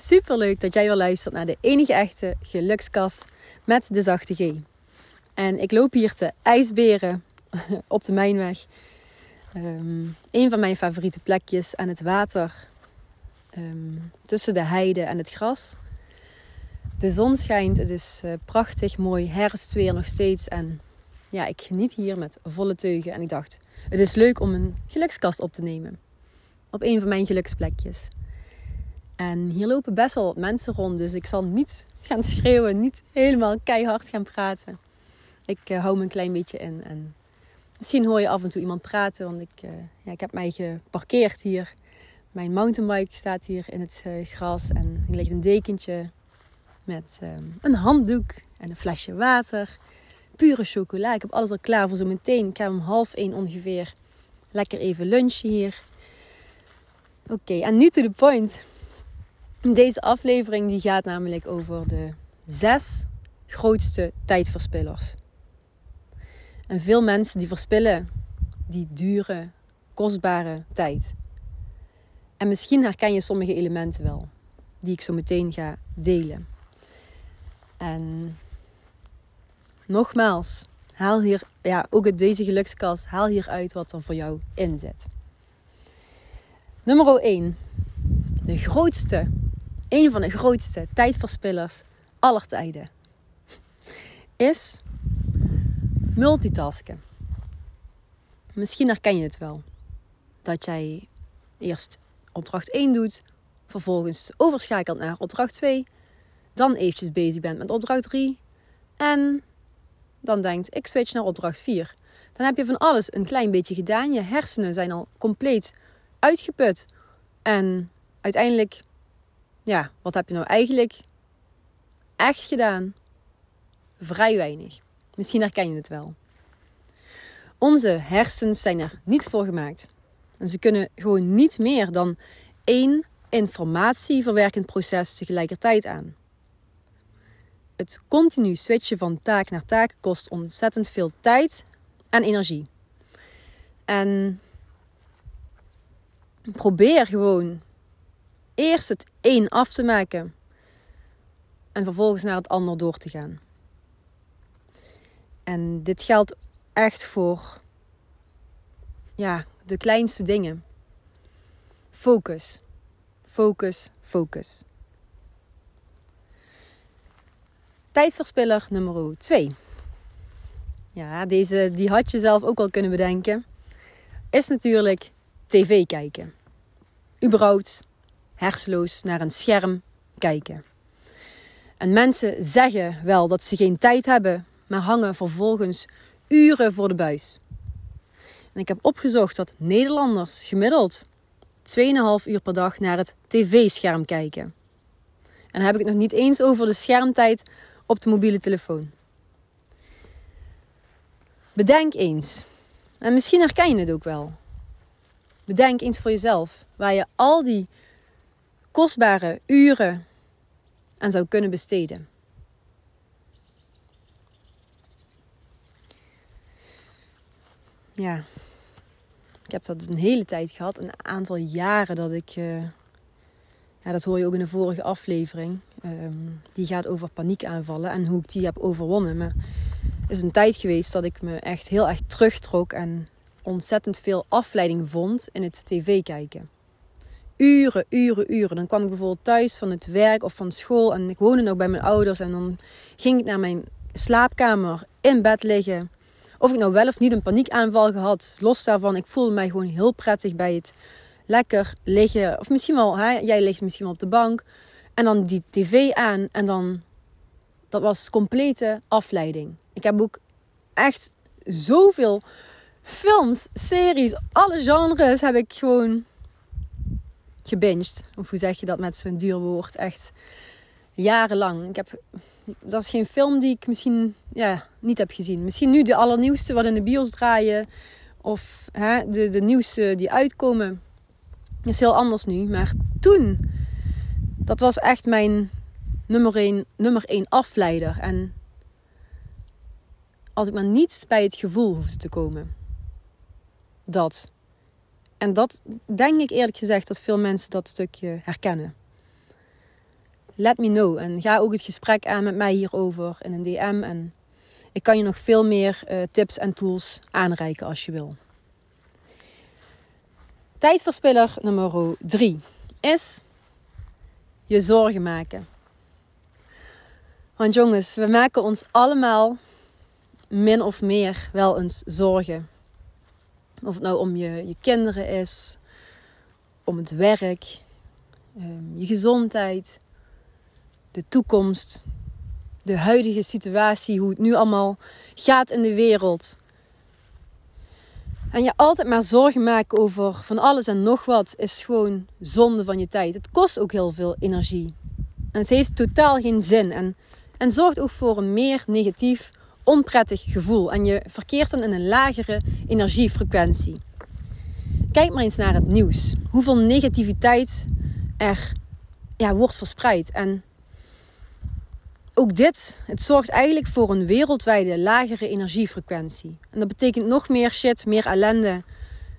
Super leuk dat jij weer luistert naar de enige echte gelukskast met de zachte G. En ik loop hier te ijsberen op de Mijnweg. Um, een van mijn favoriete plekjes aan het water. Ehm, tussen de heide en het gras. De zon schijnt, het is uh, prachtig mooi herfstweer nog steeds. En ja, ik geniet hier met volle teugen. En ik dacht, het is leuk om een gelukskast op te nemen. Op een van mijn geluksplekjes. En hier lopen best wel wat mensen rond, dus ik zal niet gaan schreeuwen, niet helemaal keihard gaan praten. Ik uh, hou me een klein beetje in. En misschien hoor je af en toe iemand praten, want ik, uh, ja, ik heb mij geparkeerd hier. Mijn mountainbike staat hier in het uh, gras en er ligt een dekentje met een handdoek en een flesje water. Pure chocola. Ik heb alles al klaar voor zo meteen. Ik ga om half één ongeveer lekker even lunchen hier. Oké, en nu to the point. Deze aflevering die gaat namelijk over de zes grootste tijdverspillers. En veel mensen die verspillen die dure, kostbare tijd. En misschien herken je sommige elementen wel, die ik zo meteen ga delen. En nogmaals, haal hier, ja, ook uit deze gelukskast, haal hier uit wat er voor jou in zit. Nummer 1. De grootste een van de grootste tijdverspillers aller tijden is multitasken. Misschien herken je het wel. Dat jij eerst opdracht 1 doet, vervolgens overschakelt naar opdracht 2, dan eventjes bezig bent met opdracht 3 en dan denkt ik switch naar opdracht 4. Dan heb je van alles een klein beetje gedaan. Je hersenen zijn al compleet uitgeput. En uiteindelijk ja, wat heb je nou eigenlijk echt gedaan? Vrij weinig. Misschien herken je het wel. Onze hersens zijn er niet voor gemaakt. En ze kunnen gewoon niet meer dan één informatieverwerkend proces tegelijkertijd aan. Het continu switchen van taak naar taak kost ontzettend veel tijd en energie. En probeer gewoon eerst het een af te maken en vervolgens naar het ander door te gaan. En dit geldt echt voor ja, de kleinste dingen. Focus. Focus, focus. Tijdverspiller nummer 2. Ja, deze die had je zelf ook al kunnen bedenken. Is natuurlijk tv kijken. Überhaupt hersenloos naar een scherm kijken. En mensen zeggen wel dat ze geen tijd hebben, maar hangen vervolgens uren voor de buis. En ik heb opgezocht dat Nederlanders gemiddeld 2,5 uur per dag naar het tv-scherm kijken. En dan heb ik het nog niet eens over de schermtijd op de mobiele telefoon. Bedenk eens, en misschien herken je het ook wel. Bedenk eens voor jezelf waar je al die kostbare uren aan zou kunnen besteden. Ja, ik heb dat een hele tijd gehad, een aantal jaren dat ik. Uh, ja, dat hoor je ook in de vorige aflevering. Um, die gaat over paniekaanvallen en hoe ik die heb overwonnen. Maar is een tijd geweest dat ik me echt heel erg terugtrok en ontzettend veel afleiding vond in het tv kijken uren, uren, uren. Dan kwam ik bijvoorbeeld thuis van het werk of van school en ik woonde nog bij mijn ouders. En dan ging ik naar mijn slaapkamer in bed liggen. Of ik nou wel of niet een paniekaanval gehad, los daarvan, ik voelde mij gewoon heel prettig bij het lekker liggen. Of misschien wel, jij ligt misschien wel op de bank. En dan die tv aan en dan, dat was complete afleiding. Ik heb ook echt zoveel films, series, alle genres heb ik gewoon gebinged. Of hoe zeg je dat met zo'n duur woord? Echt jarenlang. Ik heb dat is geen film die ik misschien ja, niet heb gezien. Misschien nu de allernieuwste wat in de bios draaien. Of hè, de, de nieuwste die uitkomen. Is heel anders nu. Maar toen, dat was echt mijn nummer één, nummer één afleider. En als ik maar niet bij het gevoel hoefde te komen. Dat. En dat denk ik eerlijk gezegd dat veel mensen dat stukje herkennen. Let me know. En ga ook het gesprek aan met mij hierover in een DM. En ik kan je nog veel meer uh, tips en tools aanreiken als je wil. Tijdverspiller nummer 3 is je zorgen maken. Want jongens, we maken ons allemaal min of meer wel eens zorgen. Of het nou om je, je kinderen is, om het werk, ehm, je gezondheid, de toekomst, de huidige situatie, hoe het nu allemaal gaat in de wereld. En je altijd maar zorgen maken over van alles en nog wat is gewoon zonde van je tijd. Het kost ook heel veel energie. En het heeft totaal geen zin. En, en zorgt ook voor een meer negatief, onprettig gevoel. En je verkeert dan in een lagere energiefrequentie. Kijk maar eens naar het nieuws. Hoeveel negativiteit er ja, wordt verspreid. En ook dit, het zorgt eigenlijk voor een wereldwijde lagere energiefrequentie. En dat betekent nog meer shit, meer ellende,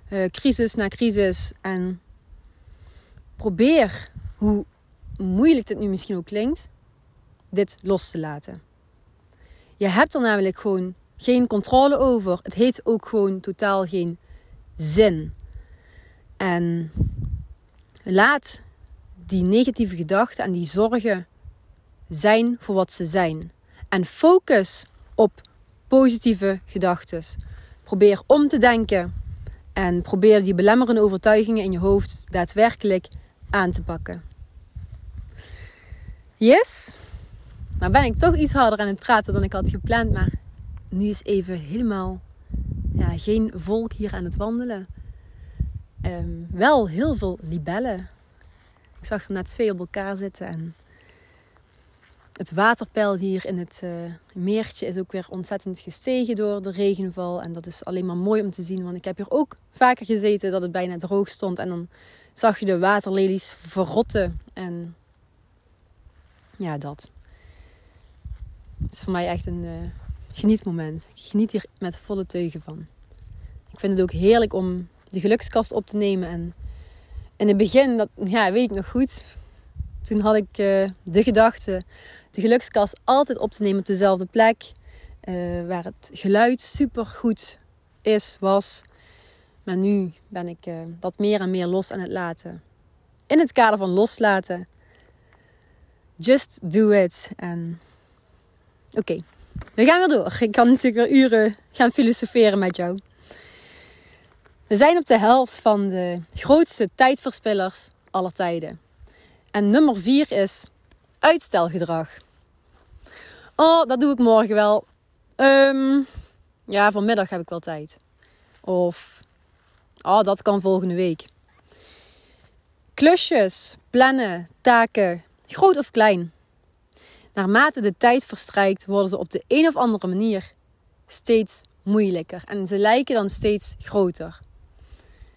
uh, crisis na crisis. En probeer, hoe moeilijk dit nu misschien ook klinkt, dit los te laten. Je hebt er namelijk gewoon geen controle over. Het heeft ook gewoon totaal geen zin. En laat die negatieve gedachten en die zorgen zijn voor wat ze zijn. En focus op positieve gedachten. Probeer om te denken en probeer die belemmerende overtuigingen in je hoofd daadwerkelijk aan te pakken. Yes? Nou ben ik toch iets harder aan het praten dan ik had gepland, maar nu is even helemaal ja, geen volk hier aan het wandelen. Ehm, wel heel veel libellen. Ik zag er net twee op elkaar zitten en het waterpeil hier in het uh, meertje is ook weer ontzettend gestegen door de regenval. En dat is alleen maar mooi om te zien, want ik heb hier ook vaker gezeten dat het bijna droog stond. En dan zag je de waterlelies verrotten. En ja, dat. Het is voor mij echt een uh, genietmoment. Ik geniet hier met volle teugen van. Ik vind het ook heerlijk om de gelukskast op te nemen. En in het begin, dat ja, weet ik nog goed. Toen had ik uh, de gedachte de gelukskast altijd op te nemen op dezelfde plek. Uh, waar het geluid super goed is, was. Maar nu ben ik dat meer en meer los aan het laten. In het kader van loslaten. Just do it. En oké, we gaan weer door. Ik kan natuurlijk weer uren gaan filosoferen met jou. We zijn op de helft van de grootste tijdverspillers aller tijden. En nummer vier is uitstelgedrag. Oh, dat doe ik morgen wel. Um, ja, vanmiddag heb ik wel tijd. Of, oh, dat kan volgende week. Klusjes, plannen, taken, groot of klein. Naarmate de tijd verstrijkt, worden ze op de een of andere manier steeds moeilijker. En ze lijken dan steeds groter.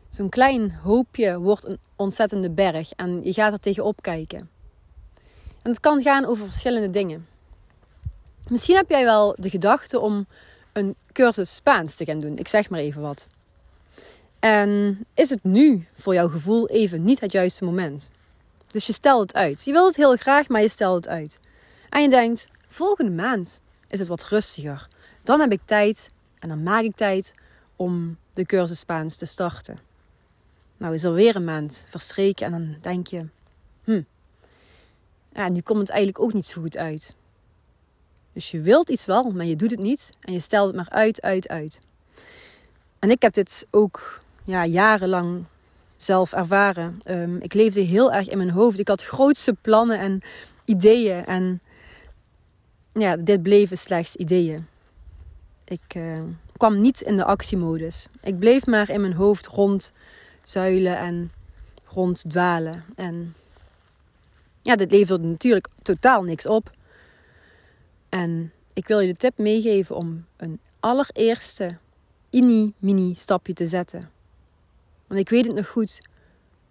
Zo'n klein hoopje wordt een ontzettende berg en je gaat er tegenop kijken. En het kan gaan over verschillende dingen. Misschien heb jij wel de gedachte om een cursus Spaans te gaan doen. Ik zeg maar even wat. En is het nu voor jouw gevoel even niet het juiste moment? Dus je stelt het uit. Je wilt het heel graag, maar je stelt het uit. En je denkt, volgende maand is het wat rustiger. Dan heb ik tijd en dan maak ik tijd om de cursus Spaans te starten. Nou is er weer een maand verstreken en dan denk je, hm, ja, nu komt het eigenlijk ook niet zo goed uit. Dus je wilt iets wel, maar je doet het niet en je stelt het maar uit, uit, uit. En ik heb dit ook ja, jarenlang zelf ervaren. Um, ik leefde heel erg in mijn hoofd. Ik had grootste plannen en ideeën. En ja, dit bleven slechts ideeën. Ik uh, kwam niet in de actiemodus. Ik bleef maar in mijn hoofd rondzuilen en ronddwalen. En ja, dit leverde natuurlijk totaal niks op. En ik wil je de tip meegeven om een allereerste mini-mini stapje te zetten. Want ik weet het nog goed.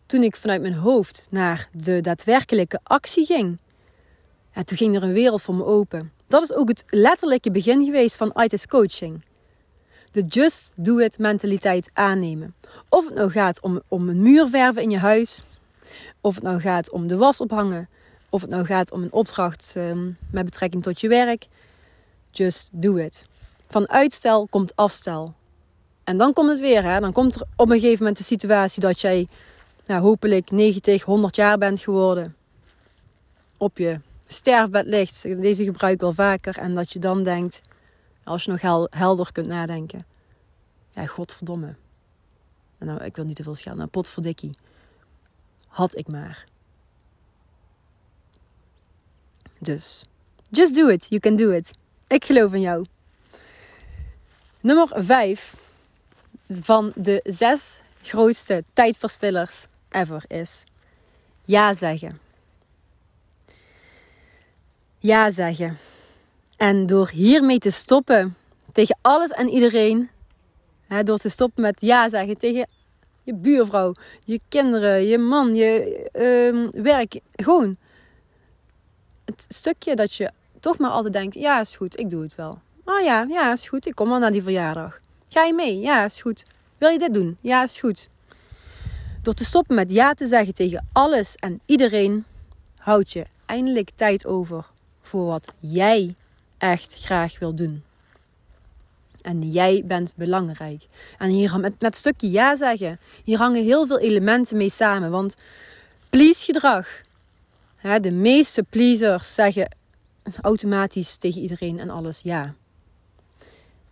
Toen ik vanuit mijn hoofd naar de daadwerkelijke actie ging, en toen ging er een wereld voor me open. Dat is ook het letterlijke begin geweest van ITIS coaching. De just do it mentaliteit aannemen. Of het nou gaat om, om een muur verven in je huis, of het nou gaat om de was ophangen, of het nou gaat om een opdracht um, met betrekking tot je werk. Just do it. Van uitstel komt afstel. En dan komt het weer. Hè? Dan komt er op een gegeven moment de situatie dat jij nou, hopelijk 90, 100 jaar bent geworden. Op je sterfbed ligt. Deze gebruik ik wel vaker. En dat je dan denkt, als je nog helder kunt nadenken. Ja, godverdomme. Nou, ik wil niet te veel schelden. Nou, potverdikkie. Had ik maar. Dus, just do it. You can do it. Ik geloof in jou. Nummer 5 van de zes grootste tijdverspillers ever is ja zeggen. Ja zeggen. En door hiermee te stoppen tegen alles en iedereen, hè, door te stoppen met ja zeggen tegen je buurvrouw, je kinderen, je man, je uh, werk, gewoon het stukje dat je toch maar altijd denkt: ja, is goed, ik doe het wel. Oh ja, ja, is goed, ik kom wel naar die verjaardag. Ga je mee? Ja, is goed. Wil je dit doen? Ja, is goed. Door te stoppen met ja te zeggen tegen alles en iedereen, houd je eindelijk tijd over voor wat jij echt graag wil doen. En jij bent belangrijk. En hier met, met stukje ja zeggen, hier hangen heel veel elementen mee samen. Want please gedrag. Hè, de meeste pleasers zeggen automatisch tegen iedereen en alles ja.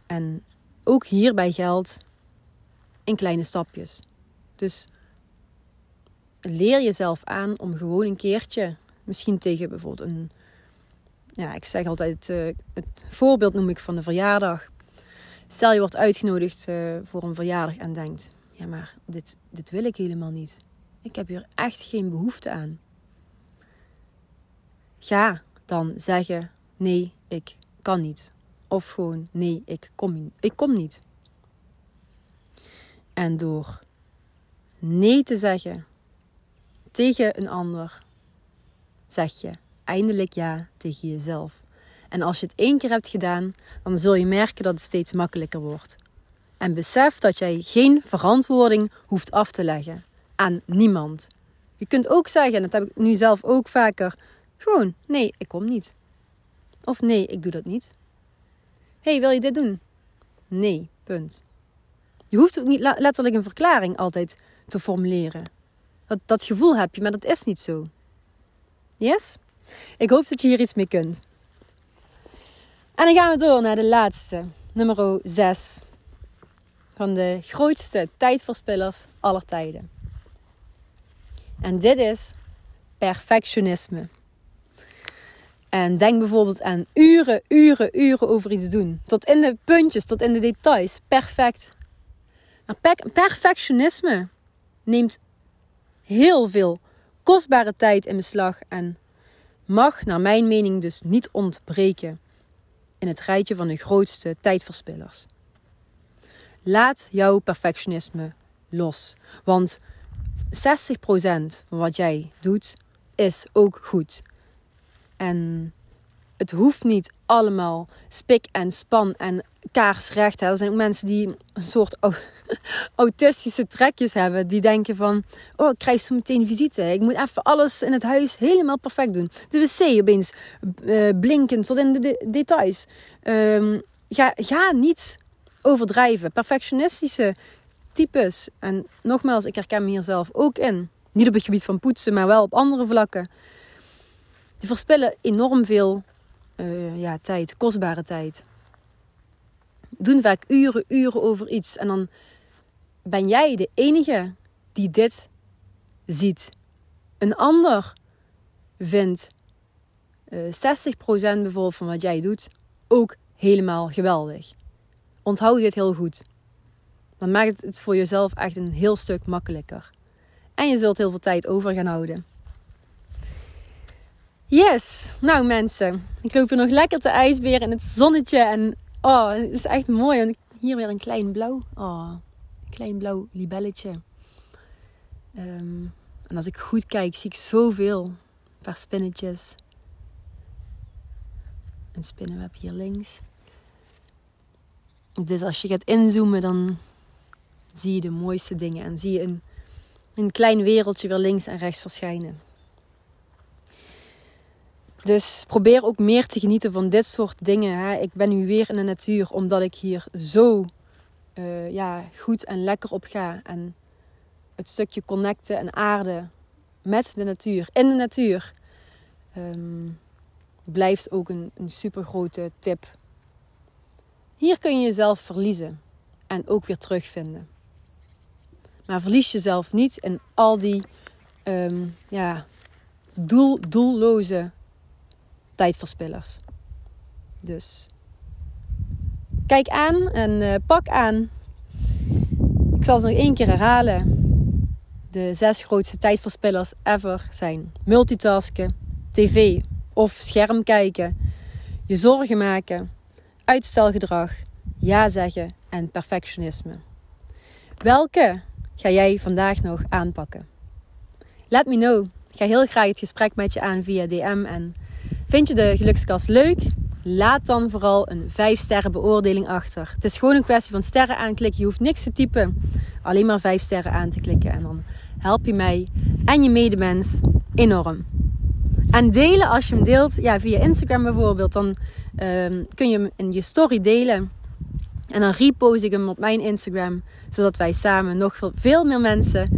En ook hierbij geldt in kleine stapjes. Dus leer jezelf aan om gewoon een keertje, misschien tegen bijvoorbeeld een, ja, ik zeg altijd, uh, het voorbeeld noem ik van de verjaardag. Stel je wordt uitgenodigd uh, voor een verjaardag en denkt, ja maar dit, dit wil ik helemaal niet. Ik heb hier echt geen behoefte aan. Ga dan zeggen, nee, ik kan niet. Of gewoon, nee, ik kom, ik kom niet. En door nee te zeggen tegen een ander, zeg je eindelijk ja tegen jezelf. En als je het één keer hebt gedaan, dan zul je merken dat het steeds makkelijker wordt. En besef dat jij geen verantwoording hoeft af te leggen aan niemand. Je kunt ook zeggen, en dat heb ik nu zelf ook vaker, gewoon nee, ik kom niet. Of nee, ik doe dat niet. hey, wil je dit doen? Nee, punt. Je hoeft ook niet letterlijk een verklaring altijd te formuleren. Dat, dat gevoel heb je, maar dat is niet zo. Yes? Ik hoop dat je hier iets mee kunt. En dan gaan we door naar de laatste, nummer 6. Van de grootste tijdverspillers aller tijden. En dit is perfectionisme. En denk bijvoorbeeld aan uren, uren, uren over iets doen. Tot in de puntjes, tot in de details. Perfect. Maar perfectionisme neemt heel veel kostbare tijd in beslag en mag, naar mijn mening, dus niet ontbreken in het rijtje van de grootste tijdverspillers. Laat jouw perfectionisme los, want 60% van wat jij doet is ook goed. En het hoeft niet allemaal spik en span en kaarsrecht. Er zijn ook mensen die een soort autistische trekjes hebben. Die denken van, oh ik krijg zo meteen visite. Ik moet even alles in het huis helemaal perfect doen. De wc opeens uh, blinkend tot in de, details. Um, ga, ga niet overdrijven. Perfectionistische types. En nogmaals, ik herken me hier zelf ook in. Niet op het gebied van poetsen, maar wel op andere vlakken. Die verspillen enorm veel uh, ja, tijd, kostbare tijd. Doen vaak uren, uren over iets. En dan ben jij de enige die dit ziet. Een ander vindt uh, eh, 60% bijvoorbeeld van wat jij doet ook helemaal geweldig. Onthoud dit heel goed. Dan maakt het voor jezelf echt een heel stuk makkelijker. En je zult heel veel tijd over gaan houden. Yes, nou mensen, ik loop hier nog lekker te ijsberen in het zonnetje en oh, het is echt mooi. En hier weer een klein blauw, oh, een klein blauw libelletje. Ehm, en als ik goed kijk, zie ik zoveel. Een paar spinnetjes. Een spinnenweb hier links. Dus als je gaat inzoomen, dan zie je de mooiste dingen. En zie je een, een klein wereldje weer links en rechts verschijnen. Dus probeer ook meer te genieten van dit soort dingen. Hè. Ik ben nu weer in de natuur omdat ik hier zo uh, ja, goed en lekker op ga. En het stukje connecten en aarde met de natuur, in de natuur, um, blijft ook een, een super grote tip. Hier kun je jezelf verliezen en ook weer terugvinden. Maar verlies jezelf niet in al die um, ja, doel, doelloze tijdverspillers. Dus kijk aan en uh, pak aan. Ik zal het nog één keer herhalen. De zes grootste tijdverspillers ever zijn multitasken, tv of scherm kijken, je zorgen maken, uitstelgedrag, ja zeggen en perfectionisme. Welke ga jij vandaag nog aanpakken? Let me know. Ik ga heel graag het gesprek met je aan via DM en Vind je de gelukskast leuk? Laat dan vooral een 5 sterren beoordeling achter. Het is gewoon een kwestie van sterren aanklikken. Je hoeft niks te typen. Alleen maar 5 sterren aan te klikken. En dan help je mij en je medemens enorm. En delen als je hem deelt, ja, via Instagram bijvoorbeeld, dan um, kun je hem in je story delen. En dan repost ik hem op mijn Instagram, zodat wij samen nog veel meer mensen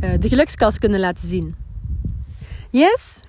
uh, de gelukskast kunnen laten zien. Yes?